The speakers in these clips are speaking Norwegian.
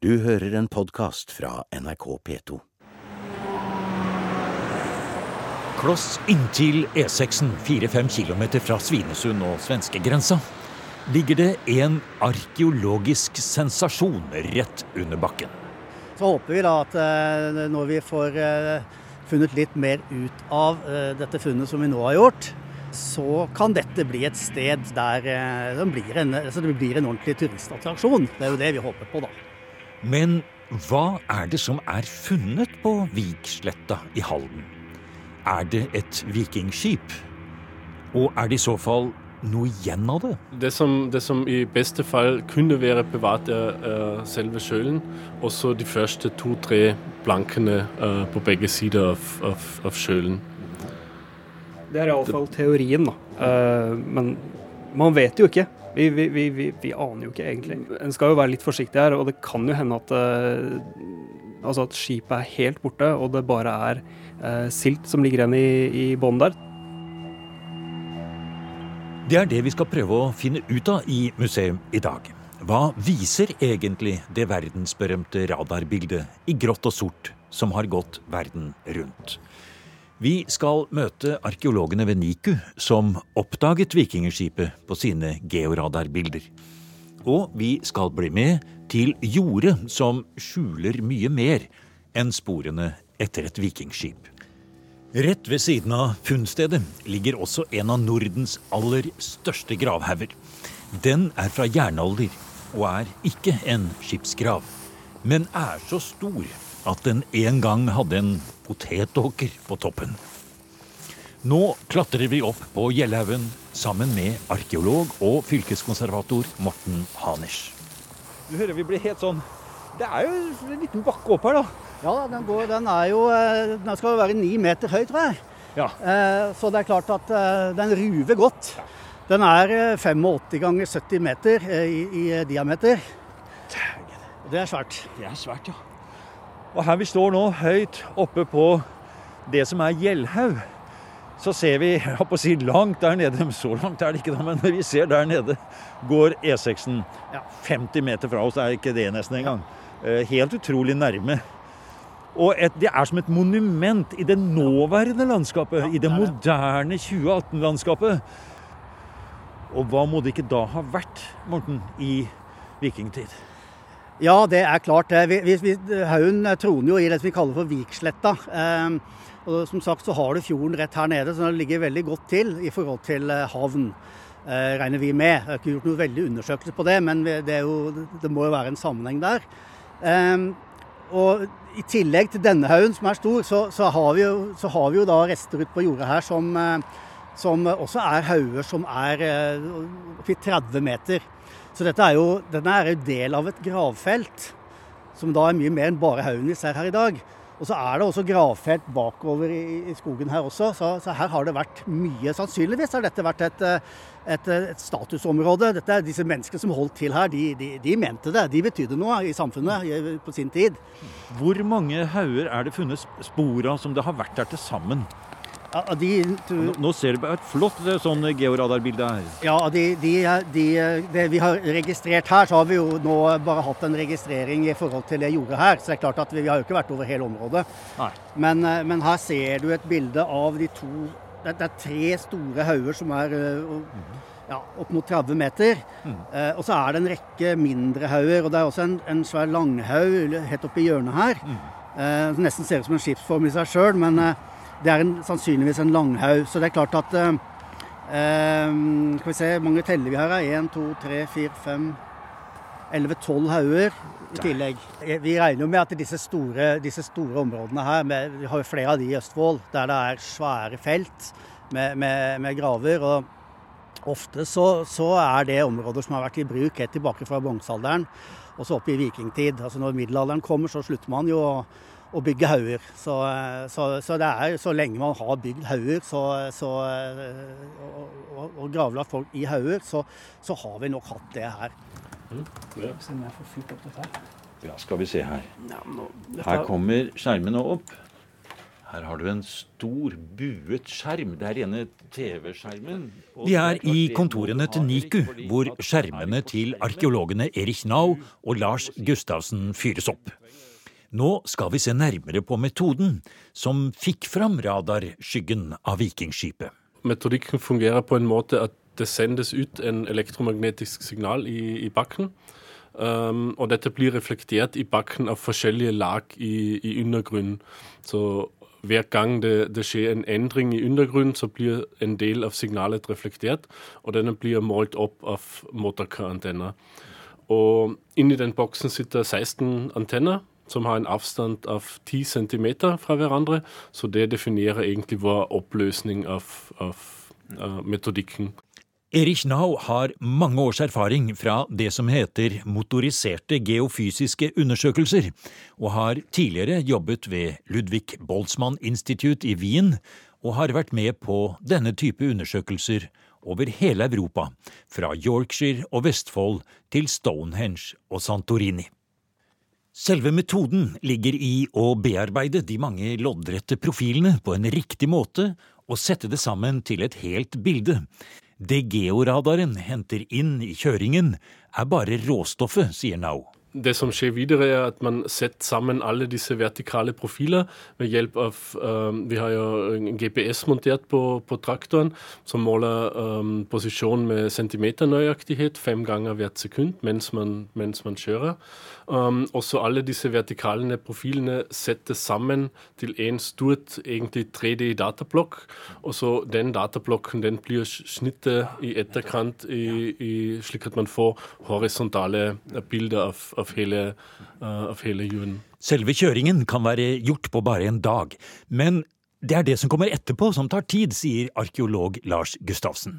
Du hører en podkast fra NRK P2. Kloss inntil E6-en, 4-5 km fra Svinesund og svenskegrensa, ligger det en arkeologisk sensasjon rett under bakken. Så håper vi da at eh, når vi får eh, funnet litt mer ut av eh, dette funnet som vi nå har gjort, så kan dette bli et sted der det blir en, altså det blir en ordentlig turistattraksjon. Det er jo det vi håper på, da. Men hva er det som er funnet på Viksletta i Halden? Er det et vikingskip? Og er det i så fall noe igjen av det? Det som, det som i beste fall kunne være bevart, er, er selve sjølen. Og så de første to-tre blankene uh, på begge sider av, av, av sjølen. Det er iallfall teorien, da. Uh, men man vet jo ikke. Vi, vi, vi, vi, aner jo ikke egentlig. En skal jo være litt forsiktig her, og det kan jo hende at, uh, altså at skipet er helt borte, og det bare er uh, silt som ligger igjen i, i bånn der. Det er det vi skal prøve å finne ut av i museum i dag. Hva viser egentlig det verdensberømte radarbildet i grått og sort som har gått verden rundt? Vi skal møte arkeologene ved NIKU, som oppdaget vikingskipet på sine georadarbilder. Og vi skal bli med til jordet som skjuler mye mer enn sporene etter et vikingskip. Rett ved siden av funnstedet ligger også en av Nordens aller største gravhauger. Den er fra jernalder og er ikke en skipsgrav, men er så stor at den en gang hadde en potetåker på toppen. Nå klatrer vi opp på Gjellhaugen sammen med arkeolog og fylkeskonservator Morten Haners. Du hører vi blir helt sånn Det er jo en liten bakke opp her, da. Ja, den, går, den, er jo, eh, den skal jo være ni meter høy, tror jeg. Ja. Eh, så det er klart at eh, den ruver godt. Den er 85 ganger 70 meter i, i diameter. Det er svært. Det er svært, ja. Og her vi står nå, høyt oppe på det som er Gjellhaug, så ser vi jeg på å si, langt der nede Så langt er det ikke, da, men vi ser der nede går E6-en. Ja, 50 meter fra oss er ikke det nesten engang. Helt utrolig nærme. Og et, det er som et monument i det nåværende landskapet, i det moderne 2018-landskapet. Og hva må det ikke da ha vært, Morten, i vikingtid? Ja, det er klart det. Haugen troner jo i det som vi kaller for Viksletta. Eh, og som sagt så har du fjorden rett her nede, så den ligger veldig godt til i forhold til eh, havn. Eh, regner vi med. Jeg har ikke gjort noe veldig undersøkelse på det, men det, jo, det må jo være en sammenheng der. Eh, og i tillegg til denne haugen, som er stor, så, så, har jo, så, har vi jo, da rester ute på jordet her som, eh, som også er hauger som er oppi eh, 30 meter. Så dette er jo, denne er jo del av et gravfelt, som da er mye mer enn bare haugen vi ser her i dag. Og så er det også gravfelt bakover i, i skogen her også, så, så, her har det vært mye. Sannsynligvis har dette vært et, et, et statusområde. Dette er Disse menneskene som holdt til her, de, de, de mente det. De betydde noe i samfunnet på sin tid. Hvor mange hauger er det funnet spor av som det har vært her til sammen? Ja, de, du, nå ser du et flott sånn georadarbilde her. Ja, de, de, det vi har registrert her, så har vi jo nå bare hatt en registrering i forhold til det jordet her. Så det er klart at vi, vi har jo ikke vært over hele området. Men, eh, men, her ser du et bilde av de to Det, det er tre store hauger som er ja, opp mot 30 meter. Mm. Eh, og så er det en rekke mindre hauger. Og det er også en, en svær langhaug helt oppi hjørnet her. Mm. Eh, som nesten ser ut som en skipsform i seg sjøl. Men eh, det er en, sannsynligvis en langhaug. Så det er klart at eh, eh Skal vi se, hvor mange teller vi her? Én, to, tre, fire, fem, elleve, tolv hauger i tillegg. Vi regner jo med at disse store, disse store områdene her, med, vi har jo flere av de i Østfold, der det er svære felt med, med, med graver. og Ofte så, så, er det områder som har vært i bruk helt tilbake fra bronsealderen og så opp i vikingtid. Altså Når middelalderen kommer, så slutter man jo å å bygge hauger. Så, så, så, det er så lenge man har bygd hauger og, og, og gravlagt folk i hauger, så, så, har vi nok hatt det her. Mm. Ja, skal vi se her. Her kommer skjermene opp. Her har du en stor, buet skjerm. Det er rene TV-skjermen. Vi er i kontorene til NIKU, hvor skjermene til arkeologene Erich Nau og Lars Gustavsen fyres opp. Nå skal vi se nærmere på metoden som fikk fram radarskyggen av vikingskipet. Metodikken fungerer på en måte at det sendes ut en elektromagnetisk signal i, i bakken. Um, og dette blir reflektert i bakken av forskjellige lag i, i undergrunnen. Så hver gang det, det, skjer en endring i undergrunnen, så blir en del av signalet reflektert, og denne blir målt opp av motorkarantenner. Og inni den boksen sitter 16 antenner som har en avstand av 10 cm fra hverandre, så det definerer egentlig vår oppløsning av, av uh, metodikken. Erich Nau har mange års erfaring fra det som heter motoriserte geofysiske undersøkelser, og har tidligere jobbet ved Ludvig Boltzmann Institute i Wien, og har vært med på denne type undersøkelser over hele Europa, fra Yorkshire og Vestfold til Stonehenge og Santorini. Selve metoden ligger i å bearbeide de mange loddrette profilene på en riktig måte og sette det sammen til et helt bilde. Det georadaren henter inn i kjøringen, er bare råstoffet, sier Nau. Det som skjer videre, er at man setter sammen alle disse vertikale profiler ved hjelp av um, Vi har jo GPS montert på, på traktoren som måler um, posisjon med centimeternøyaktighet fem ganger hvert sekund mens man, mens man kjører. Um, også alle disse vertikale profilene settes sammen til en stort egentlig 3D-datablokk. Og så den datablokken den blir snittet i etterkant i, i, slik at man får horisontale bilder av, av, hele, uh, av hele jorden. Selve kjøringen kan være gjort på bare en dag, men det er det som kommer etterpå som tar tid, sier arkeolog Lars Gustavsen.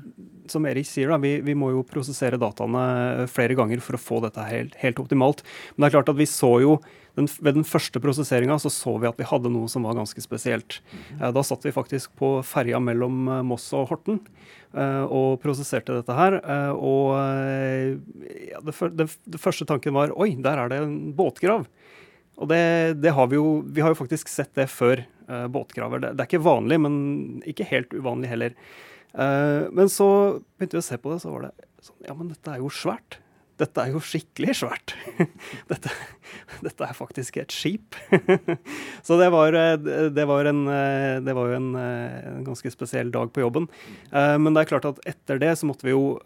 Som Erik sier, da, vi, vi, må jo prosessere dataene flere ganger for å få dette helt, helt optimalt. Men det er klart at vi så jo den, ved den første prosesseringa så, så vi at vi hadde noe som var ganske spesielt. Eh, da satt vi faktisk på ferja mellom eh, Moss og Horten eh, og prosesserte dette her. Og ja, det, det, det første tanken var oi, der er det en båtgrav. Og det, det, har vi jo Vi har jo faktisk sett det før uh, båtgraver. Det, det, er ikke vanlig, men ikke helt uvanlig heller. Uh, men så begynte vi å se på det, så var det sånn Ja, men dette er jo svært. Dette er jo skikkelig svært. dette, dette, er faktisk et skip. så det var, eh, det var, en, det var jo en, en, ganske spesiell dag på jobben. Men det er klart at etter det så måtte vi jo,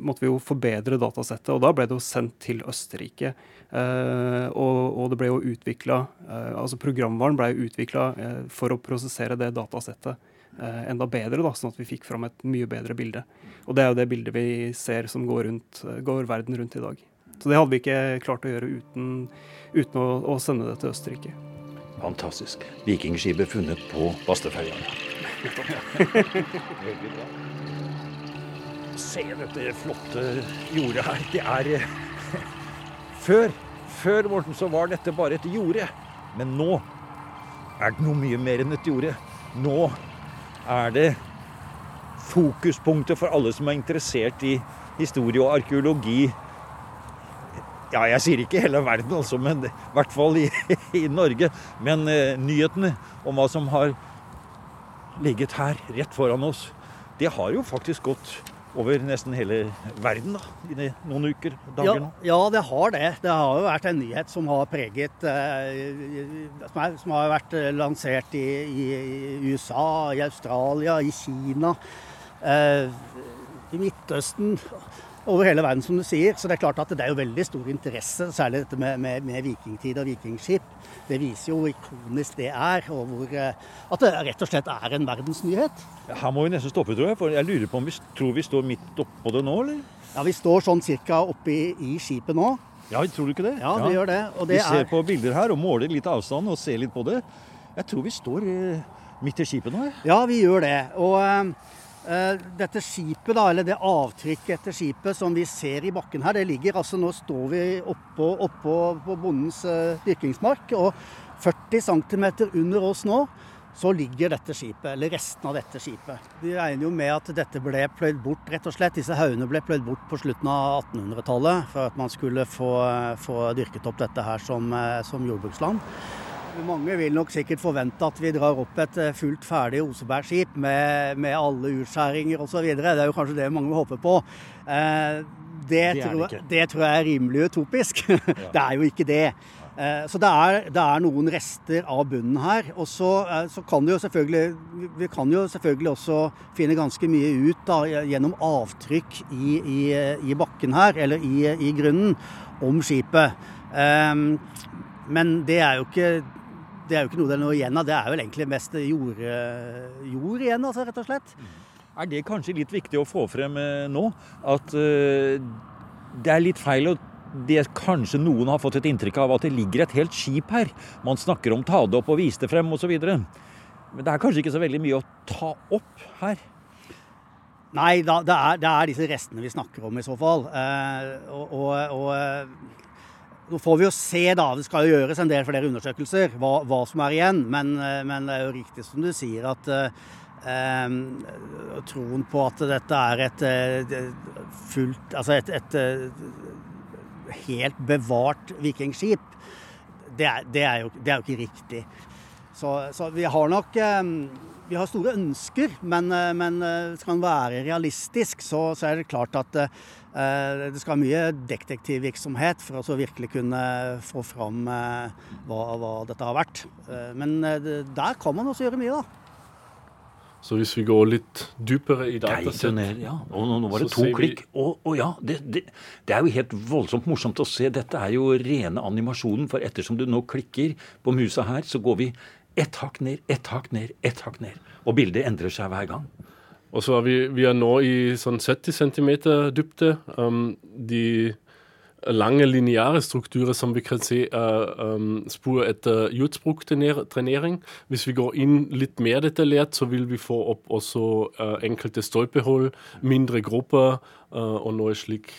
måtte vi jo forbedre datasettet, og da ble det jo sendt til Østerrike. Og, og, det ble jo utvikla eh, Altså programvaren ble utvikla eh, for å prosessere det datasettet enda bedre, da, sånn at vi fikk fram et mye bedre bilde. Og det er jo det bildet vi ser som går, rundt, går verden rundt i dag. Så det hadde vi ikke klart å gjøre uten, uten å, å, sende det til Østerrike. Fantastisk. Vikingskipet funnet på Bastøferja. Se dette flotte jordet her. Det er før, før Morten, så var dette bare et jorde. Men nå er det noe mye mer enn et jorde. Nå er det fokuspunktet for alle som er interessert i historie og arkeologi. Ja, jeg sier ikke hele verden, altså, men i hvert fall i, i Norge. Men eh, nyhetene om hva som har ligget her rett foran oss, det har jo faktisk gått over nesten hele verden da, i noen uker, dager nå? Ja, det har det. Det har jo vært en nyhet som har preget eh, som, har vært eh, lansert i, i, i, USA, i Australia, i Kina, eh, i Midtøsten over hele verden, som du sier. Så det er klart at det er jo veldig stor interesse, særlig dette med, med, med vikingtid og vikingskip. Det viser jo hvor ikonisk det er, og hvor, eh, at det rett og slett er en verdensnyhet. Her må vi nesten stoppe, tror jeg. For jeg lurer på om vi tror vi står midt oppå det nå, eller? Ja, vi står sånn cirka oppe i, i skipet nå. Ja, tror du ikke det? Ja, vi ja. gjør det. det vi ser er... på bilder her og måler litt avstand og ser litt på det. Jeg tror vi står eh, midt i skipet nå. Ja, vi gjør det. Og Eh, dette skipet, da, eller det avtrykket etter skipet som vi ser i bakken her, det ligger altså Nå står vi oppå, oppå på bondens uh, dyrkingsmark, og 40 cm under oss nå så ligger dette skipet, eller resten av dette skipet. Vi regner jo med at dette ble pløyd bort, rett og slett. Disse haugene ble pløyd bort på slutten av 1800-tallet for at man skulle få, få, dyrket opp dette her som, eh, som jordbruksland. Mange vil nok sikkert forvente at vi drar opp et eh, fullt ferdig Osebergskip med, med alle utskjæringer osv. Det er jo kanskje det mange håper på. Eh, det, det, tror, det, det, tror, jeg er rimelig utopisk. Ja. det er jo ikke det. Eh, så det er, det er, noen rester av bunnen her. Og så, eh, så kan jo selvfølgelig Vi kan jo selvfølgelig også finne ganske mye ut da, gjennom avtrykk i, i, i bakken her, eller i, i grunnen, om skipet. Men det er jo ikke det er jo ikke noe det er noe igjen av. Det er vel egentlig mest jord, jord igjen, altså, rett og slett. Er det kanskje litt viktig å få frem eh, nå? At uh, det er litt feil å det kanskje noen har fått et inntrykk av at det ligger et helt skip her. Man snakker om ta det opp og vise det frem osv. Men det er kanskje ikke så veldig mye å ta opp her? Nei, da, det, er, det, er, disse restene vi snakker om i så fall. Eh, og, og, og nå får vi jo se, da. Det skal jo gjøres en del flere undersøkelser hva, hva som er igjen. Men, eh, men, det er jo riktig som du sier at eh, troen på at dette er et eh, fullt Altså et, et helt bevart vikingskip, det er, det er, jo, det er jo, ikke riktig. Så, så, vi har nok eh, Vi har store ønsker, men, men skal en være realistisk, så, så, er det klart at Eh, det skal mye detektivvirksomhet for å virkelig kunne få fram eh, hva, hva dette har vært. Eh, men der kan man også gjøre mye, da. Så hvis vi går litt dypere i datasett Ja, og nå, nå var det to klikk. Og, og ja, det, det, det, er jo helt voldsomt morsomt å se. Dette er jo rene animasjonen. For ettersom du nå klikker på musa her, så går vi ett hakk ned, ett hakk ned, ett hakk ned. Og bildet endrer seg hver gang. Og så er vi, vi er nå i sånn 70 cm dybde. Um, de lange lineære strukturer som vi kan se er um, spor etter jordsbruktrenering. Hvis vi går inn litt mer detaljert, så vil vi få opp også uh, enkelte stolpehull, mindre grupper uh, og noe slik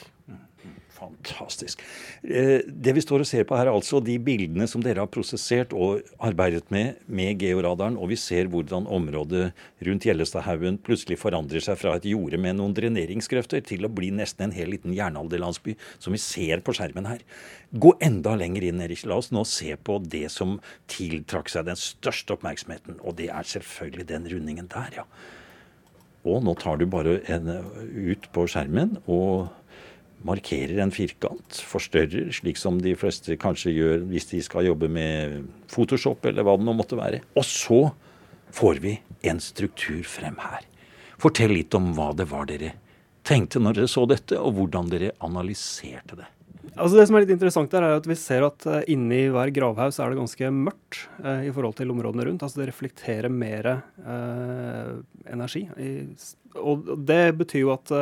Fantastisk. Eh, det vi står og ser på her, er altså de bildene som dere har prosessert og arbeidet med med georadaren, og vi ser hvordan området rundt Gjellestadhaugen plutselig forandrer seg fra et jorde med noen dreneringskrefter til å bli nesten en hel liten jernalderlandsby, som vi ser på skjermen her. Gå enda lenger inn, Erik. La oss nå se på det som tiltrakk seg den største oppmerksomheten, og det er selvfølgelig den rundingen der, ja. Og nå tar du bare en ut på skjermen og markerer en firkant, forstørrer, slik som de fleste kanskje gjør hvis de skal jobbe med Photoshop eller hva det nå måtte være. Og så får vi en struktur frem her. Fortell litt om hva det var dere tenkte når dere så dette, og hvordan dere analyserte det. Altså Det som er litt interessant der, er at vi ser at uh, inni hver gravhaus er det ganske mørkt eh, i forhold til områdene rundt. Altså Det reflekterer mer eh, energi. I, og det betyr jo at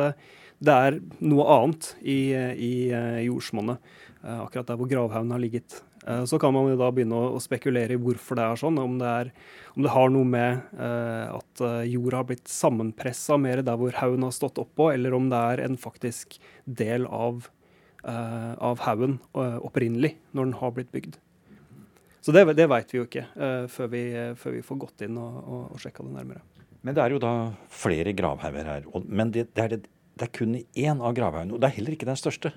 det er noe annet i, i i jordsmonnet, eh, akkurat der hvor gravhaugen har ligget. Eh, så kan man da begynne å, spekulere i hvorfor det er sånn. Om det, er, om det har noe med at jorda har blitt sammenpressa mer der hvor haugen har stått oppå, eller om det er en faktisk del av, av haugen opprinnelig, når den har blitt bygd. Så det, det veit vi jo ikke før vi, før, vi, får gått inn og, og, og sjekka det nærmere. Men det er jo da flere gravhauger her. men det, det er det det er kun i én av gravhaugene, og det er heller ikke den største,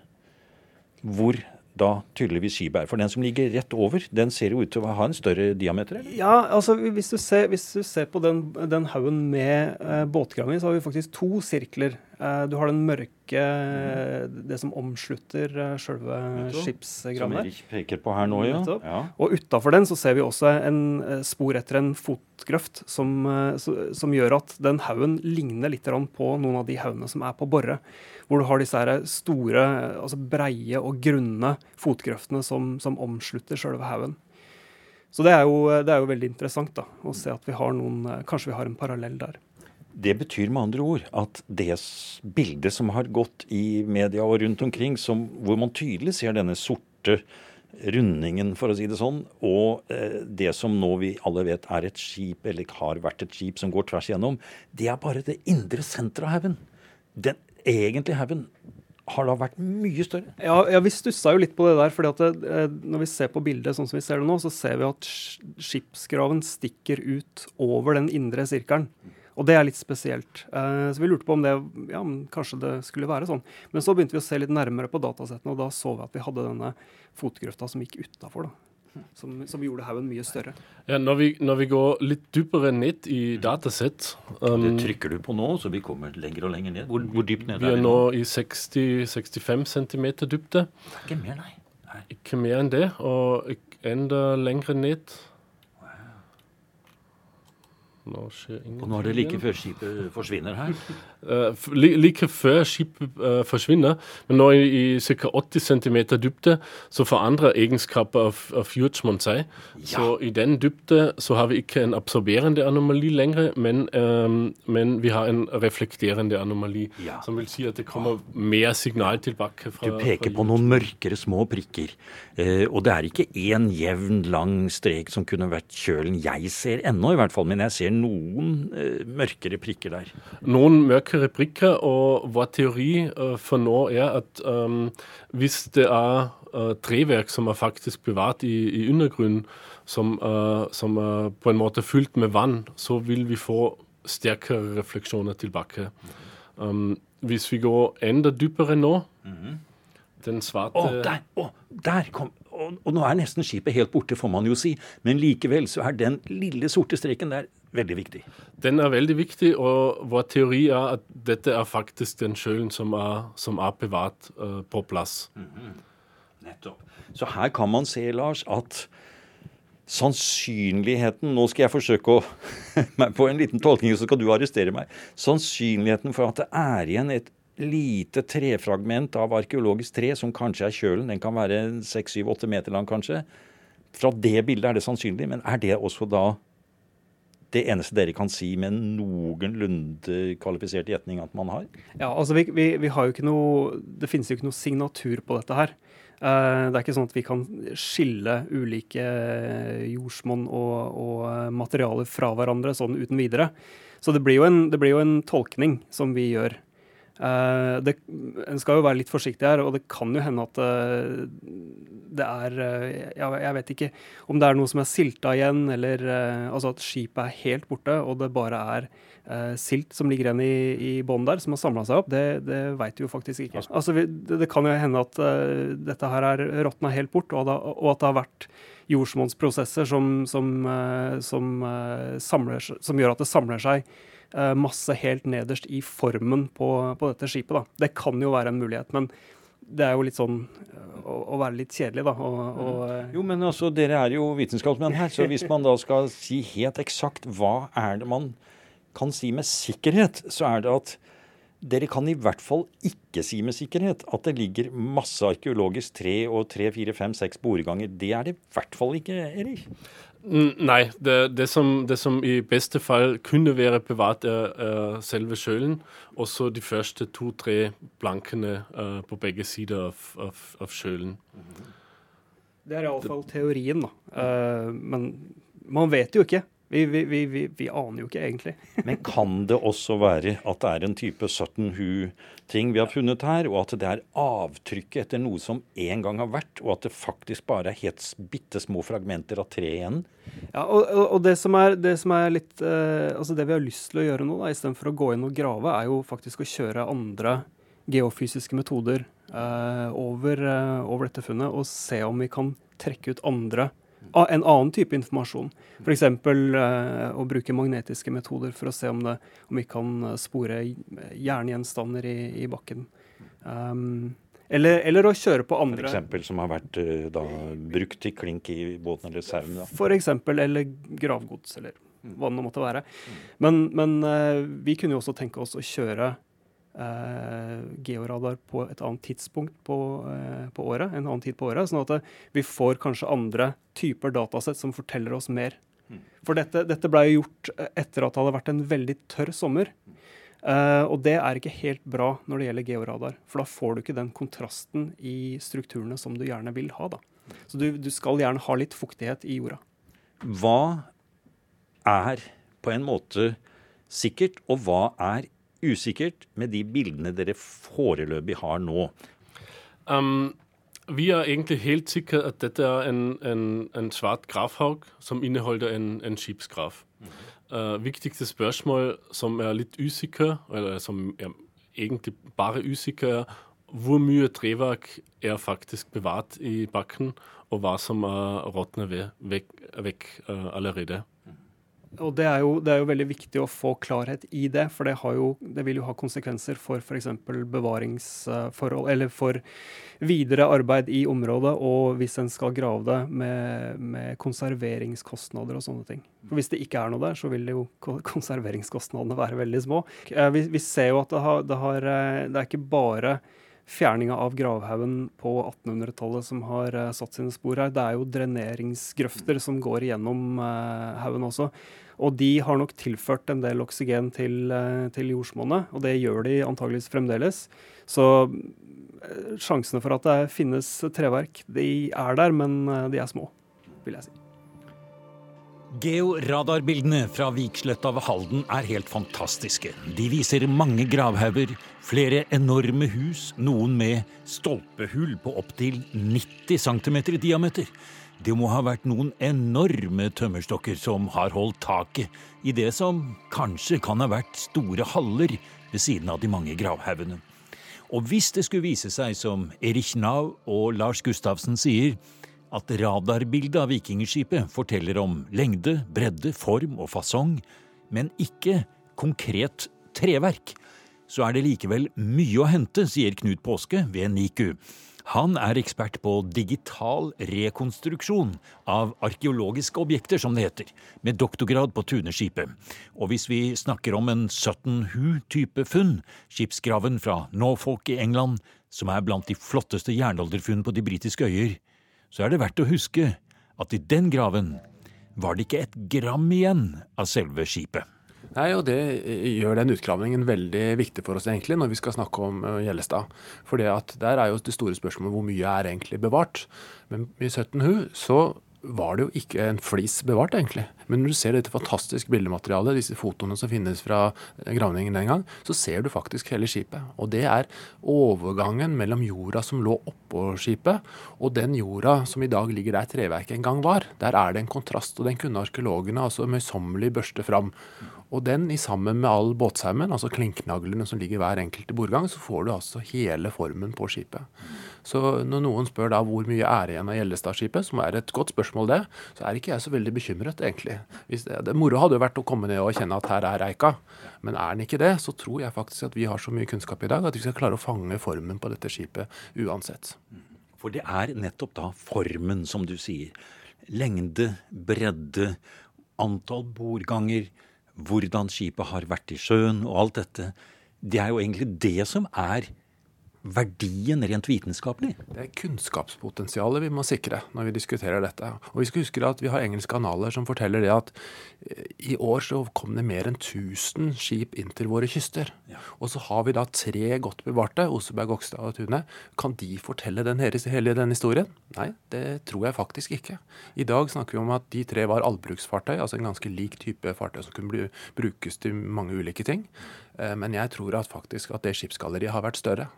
hvor da tydeligvis skipet er. For den som ligger rett over, den ser jo ut til å ha en større diameter? Eller? Ja, altså hvis du ser, hvis du ser på den, den haugen med eh, båtgraven så har vi faktisk to sirkler. Eh, du har den mørke Det som omslutter selve sjølve skipsgraven. Som Erik peker på her nå, ja. ja. Og utafor den så ser vi også en spor etter en fotgrøft som, som gjør at den haugen ligner litt på noen av de haugene som er på Borre hvor du har disse store, altså breie og grunne fotgrøftene som, som omslutter sjølve haugen. Så det er, jo, det er, jo, veldig interessant da, å se at vi har noen, kanskje vi har en parallell der. Det betyr med andre ord at det bildet som har gått i media og rundt omkring, som, hvor man tydelig ser denne sorte rundingen, for å si det sånn, og eh, det som nå vi alle vet er et skip, eller har vært et skip som går tvers igjennom, det er bare det indre senteret av haugen. Den egentlige haugen har da vært mye større? Ja, ja vi stussa jo litt på det der. fordi at det, eh, Når vi ser på bildet sånn som vi ser det nå, så ser vi at skipsgraven stikker ut over den indre sirkelen. Og det er litt spesielt. Uh, så vi lurte på om det ja, kanskje det skulle være sånn. Men så begynte vi å se litt nærmere på datasettene, og da så vi at vi hadde denne fotgrøfta som gikk utafor. som, som gjorde haugen mye større. Ja, når vi, når vi, går litt dypere ned i datasett um, Det trykker du på nå, så vi kommer lenger og lenger ned. Hvor, hvor dypt ned er vi? Vi er nå i 60-65 cm dybde. Ikke mer, nei. nei. Ikke mer enn det. Og enda lengre ned. Nå og nå er det like før skipet forsvinner her? Uh, like før skipet uh, forsvinner, men nå i, i ca. 80 cm dybde så forandrer egenskaper av, av jordsmonn seg. Ja. Så i den dybde så har vi ikke en absorberende anomali lenger, men, um, men vi har en reflekterende anomali. Ja. Som vil si at det kommer mer signal tilbake fra Du peker på noen mørkere små prikker. Uh, og det er ikke én jevn, lang strek som kunne vært kjølen jeg ser ennå, i hvert fall. Men jeg ser noen uh, mørkere prikker der. Noen mørkere prikker, og vår teori uh, for nå er at um, hvis det er uh, treverk som er faktisk bevart i, i undergrunnen, som, som er på en måte fylt med vann, så vil vi få sterkere refleksjoner tilbake. Um, hvis vi går enda dypere nå mm -hmm. Den svarte Å, der! oh, der kom og, og, nå er nesten skipet helt borte, får man jo si. Men likevel så er den lille sorte streken der veldig viktig. Den er veldig viktig, og vår teori er at dette er faktisk den sjølen som som er bevart uh, på plass. Mm -hmm. Nettopp. Så her kan man se, Lars, at sannsynligheten Nå skal jeg forsøke å meg på en liten tolkning, så skal du arrestere meg. Sannsynligheten for at det er igjen et lite trefragment av arkeologisk tre, som kanskje er kjølen, den kan være 6-7-8 meter lang kanskje. Fra det bildet er det sannsynlig, men er det også da det eneste dere kan si med noenlunde kvalifisert gjetning at man har? Ja, altså vi, vi, vi, har jo ikke noe Det finnes jo ikke noe signatur på dette her. Uh, det er ikke sånn at vi kan skille ulike jordsmonn og, og, materialer fra hverandre sånn uten videre. Så det blir jo en, blir jo en tolkning som vi gjør. Uh, det, en skal jo være litt forsiktig her, og det kan jo hende at uh, det er uh, jeg, jeg, vet ikke om det er noe som er silta igjen, eller altså at skipet er helt borte, og det bare er silt som ligger igjen i, i bånn der, som har samla seg opp. Det, det veit vi jo faktisk ikke. Altså, vi, det, det, kan jo hende at dette her er råtna helt bort, og, da, og, at det har vært jordsmonnsprosesser som, som, som, samler, som gjør at det samler seg masse helt nederst i formen på, på dette skipet. Da. Det kan jo være en mulighet, men det er jo litt sånn å, å være litt kjedelig, da. Og, og, eh, jo, men altså, dere er jo vitenskapsmenn her, så hvis man da skal si helt eksakt hva er det man kan si med sikkerhet, så er det at dere kan i hvert fall ikke si med sikkerhet at det ligger masse arkeologisk tre og tre, fire, fem, seks boreganger. Det er det i hvert fall ikke, Erik. Nei, det, det, som, det, som, i beste fall kunne være bevart, er, er selve sjølen. Også de første to-tre blankene uh, på begge sider av, av, av sjølen. Det er iallfall teorien, da. Uh, men man vet jo ikke. Vi, vi, vi, vi, aner jo ikke egentlig. Men kan det også være at det er en type Sutton Hoo-ting vi har funnet her, og at det er avtrykket etter noe som en gang har vært, og at det faktisk bare er helt bitte små fragmenter av tre igjen? Ja, og, og, det, som er, det som er litt eh, Altså det vi har lyst til å gjøre nå, da, istedenfor å gå inn og grave, er jo faktisk å kjøre andre geofysiske metoder eh, over, eh, over dette funnet, og se om vi kan trekke ut andre en annen type informasjon. F.eks. Uh, å bruke magnetiske metoder for å se om, det, om vi kan eh, spore jerngjenstander i, i bakken. Um, eller, eller, å kjøre på andre eksempel som har vært uh, da, brukt til klink i båten eller sauen? Eksempel, eller gravgods, eller hva det nå måtte være. Men, men uh, vi kunne jo også tenke oss å kjøre eh, georadar på et annet tidspunkt på, eh, på, året, en annen tid på året, sånn at eh, vi får kanskje andre typer datasett som forteller oss mer. Mm. For dette, dette ble gjort eh, etter at det hadde vært en veldig tørr sommer. Uh, og det er ikke helt bra når det gjelder georadar, for da får du ikke den kontrasten i strukturene som du gjerne vil ha. da. Så du, du skal gjerne ha litt fuktighet i jorda. Hva er på en måte sikkert, og hva er usikkert med de bildene dere foreløpig har nå? Um, vi er egentlig helt sikre at dette er en, en, en svart gravhaug som inneholder en, en skipsgrav. Mm -hmm. uh, viktigste spørsmål som er litt usikre, eller som er egentlig bare usikre, hvor mye treverk er faktisk bevart i bakken, og hva som er råtnet vekk, vekk uh, allerede. Og det er, jo, det er, jo, veldig viktig å få klarhet i det, for det, jo, det vil jo ha konsekvenser for f.eks. bevaringsforhold, eller for videre arbeid i området, og hvis en skal grave det med, med, konserveringskostnader og sånne ting. For Hvis det ikke er noe der, så vil jo konserveringskostnadene være veldig små. Eh, vi, vi ser jo at det, har, det, har, eh, det er ikke bare fjerninga av gravhaugen på 1800-tallet som har uh, satt sine spor her. Det er jo dreneringsgrøfter som går gjennom uh, haugen også. Og de har nok tilført en del oksygen til, uh, til jordsmonnet, og det gjør de antageligvis fremdeles. Så sjansene for at det finnes treverk, de er der, men de er små, vil jeg si. Georadarbildene fra Viksletta ved Halden er helt fantastiske. De viser mange gravhauger, flere enorme hus, noen med stolpehull på opptil 90 cm i diameter. Det må ha vært noen enorme tømmerstokker som har holdt taket i det som kanskje kan ha vært store haller ved siden av de mange gravhaugene. Og hvis det skulle vise seg, som Erich Nau og Lars Gustavsen sier, at radarbildet av vikingskipet forteller om lengde, bredde, form og fasong, men ikke konkret treverk, så er det likevel mye å hente, sier Knut Påske ved NIKU. Han er ekspert på digital rekonstruksjon av arkeologiske objekter, som det heter, med doktorgrad på Tuneskipet. Og hvis vi snakker om en Sutton Hoo-type funn, skipsgraven fra Norfolk i England, som er blant de flotteste jernalderfunn på de britiske øyer, så er det verdt å huske at i den graven var det ikke et gram igjen av selve skipet. Nei, og Det gjør den utgravningen veldig viktig for oss egentlig når vi skal snakke om uh, Gjellestad. For der er jo det store spørsmålet hvor mye er egentlig bevart. Men i 17Hu så var det jo ikke en flis bevart, egentlig. Men når du ser dette fantastiske bildematerialet, disse fotoene som finnes fra gravningen den gang, så ser du faktisk hele skipet. Og det er overgangen mellom jorda som lå oppå skipet, og den jorda som i dag ligger der treverket en gang var. Der er det en kontrast, og den kunne arkeologene altså møysommelig børste fram. Og den i sammen med all båtsaumen, altså klinknaglene som ligger hver enkelte bordgang, så får du altså hele formen på skipet. Så når noen spør da hvor mye er igjen av Gjellestadskipet, som er et godt spørsmål det, så er ikke jeg så veldig bekymret, egentlig. Hvis det, det moro hadde jo vært å komme ned og kjenne at her er Eika. Men er den ikke det, så tror jeg faktisk at vi har så mye kunnskap i dag at vi skal klare å fange formen på dette skipet uansett. For det er nettopp da formen, som du sier. Lengde, bredde, antall bordganger hvordan skipet har vært i sjøen og alt dette. Det er jo egentlig det som er verdien rent vitenskapelig? Det er kunnskapspotensialet vi må sikre når vi diskuterer dette. Og vi skal huske at vi har engelske kanaler som forteller det at eh, i år så kom det mer enn 1000 skip inn til våre kyster. Ja. Og så har vi da tre godt bevarte, Oseberg, Gokstad og Tune. Kan de fortelle den hele, hele den historien? Nei, det tror jeg faktisk ikke. I dag snakker vi om at de tre var allbruksfartøy, altså en ganske lik type fartøy som kunne brukes til mange ulike ting. Eh, men jeg tror at faktisk at det skipsgalleriet har vært større.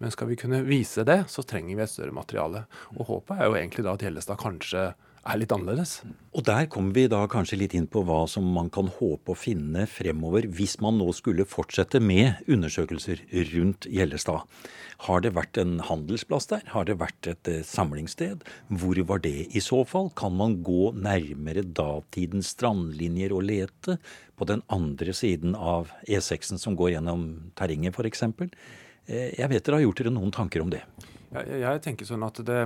Men skal vi kunne vise det, så trenger vi et større materiale. Og håpet er jo egentlig da at Gjellestad kanskje er litt annerledes. Og der kommer vi da kanskje litt inn på hva som man kan håpe å finne fremover hvis man nå skulle fortsette med undersøkelser rundt Gjellestad. Har det vært en handelsplass der? Har det vært et eh, samlingssted? Hvor var det i så fall? Kan man gå nærmere datidens strandlinjer og lete på den andre siden av E6-en som går gjennom terrenget f.eks.? Eh, jeg vet dere har gjort dere noen tanker om det. Jeg, jeg tenker sånn at det,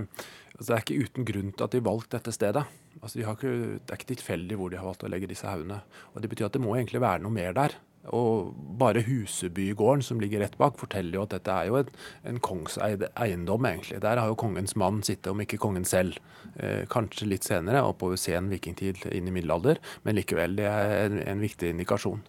altså det, er ikke uten grunn til at de valgte dette stedet. Altså de ikke, det er ikke tilfeldig hvor de har valgt å legge disse haugene. Og Det betyr at det må egentlig være noe mer der. Og bare Husebygården, som ligger rett bak, forteller jo at dette er jo en, en kongseid eiendom, egentlig. Der har jo kongens mann sittet, om ikke kongen selv. Eh, kanskje litt senere, oppover sen vikingtid inn i middelalder, men likevel, det er en, en viktig indikasjon.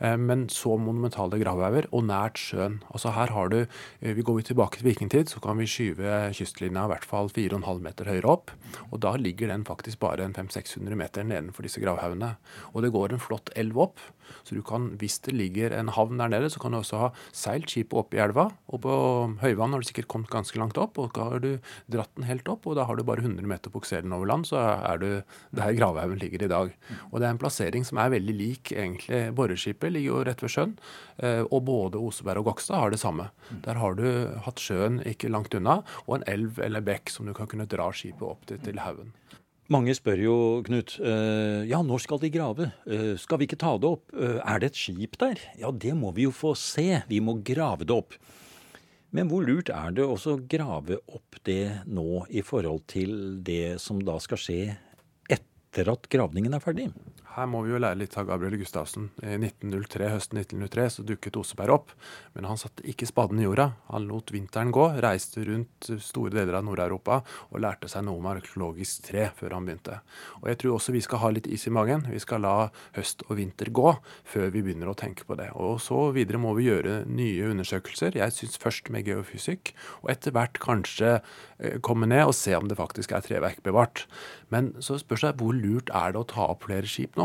Eh, men så monumentale gravhauger, og nært sjøen. Altså her har du, eh, vi Går vi tilbake til vikingtid, så kan vi skyve kystlinja i hvert fall 4,5 meter høyere opp. Og da ligger den faktisk bare 500-600 meter nedenfor disse gravhaugene. Og det går en flott elv opp. Så du kan, hvis det ligger en havn der nede, så kan du også ha seilt skipet opp i elva. Og på høyvann har du sikkert kommet ganske langt opp, og da har du dratt den helt opp. Og da har du bare 100 meter på over land, så er du der gravhaugen ligger i dag. Og det er en plassering som er veldig lik egentlig boreskipet ligger jo rett ved sjøen. Eh, og både Oseberg og Gokstad har det samme. Der har du hatt sjøen ikke langt unna, og en elv eller bekk som du kan kunne dra skipet opp til, til haugen. Mange spør jo, Knut, eh, ja, når skal de grave? Eh, skal vi ikke ta det opp? Er det et skip der? Ja, det må vi jo få se. Vi må grave det opp. Men hvor lurt er det også å grave opp det nå i forhold til det som da skal skje etter at gravningen er ferdig? Her må vi jo lære litt av Gabriel Gustavsen. I 1903, høsten 1903 så dukket Oseberg opp, men han satte ikke spaden i jorda. Han lot vinteren gå, reiste rundt store deler av Nord-Europa og lærte seg noe om arkeologisk tre før han begynte. Og jeg tror også vi skal ha litt is i magen. Vi skal la høst og vinter gå før vi begynner å tenke på det. Og så videre må vi gjøre nye undersøkelser. Jeg syns først med geofysikk, og etter hvert kanskje eh, komme ned og se om det faktisk er treverk bevart. Men så spørs det hvor lurt er det å ta opp flere skip nå?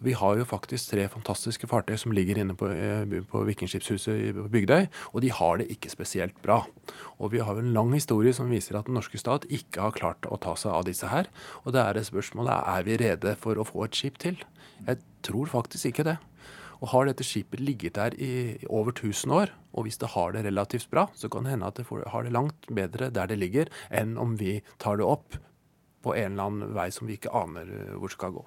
Vi har jo faktisk tre fantastiske fartøy som ligger inne på, eh, på Vikingskipshuset på Bygdøy, og de har det ikke spesielt bra. Og vi har jo en lang historie som viser at den norske stat ikke har klart å ta seg av disse her. Og det er det spørsmålet er vi rede for å få et skip til. Jeg tror faktisk ikke det. Og har dette skipet ligget der i over 1000 år, og hvis det har det relativt bra, så kan det hende at det har det langt bedre der det ligger, enn om vi tar det opp på en eller annen vei som vi ikke aner eh, hvor skal gå.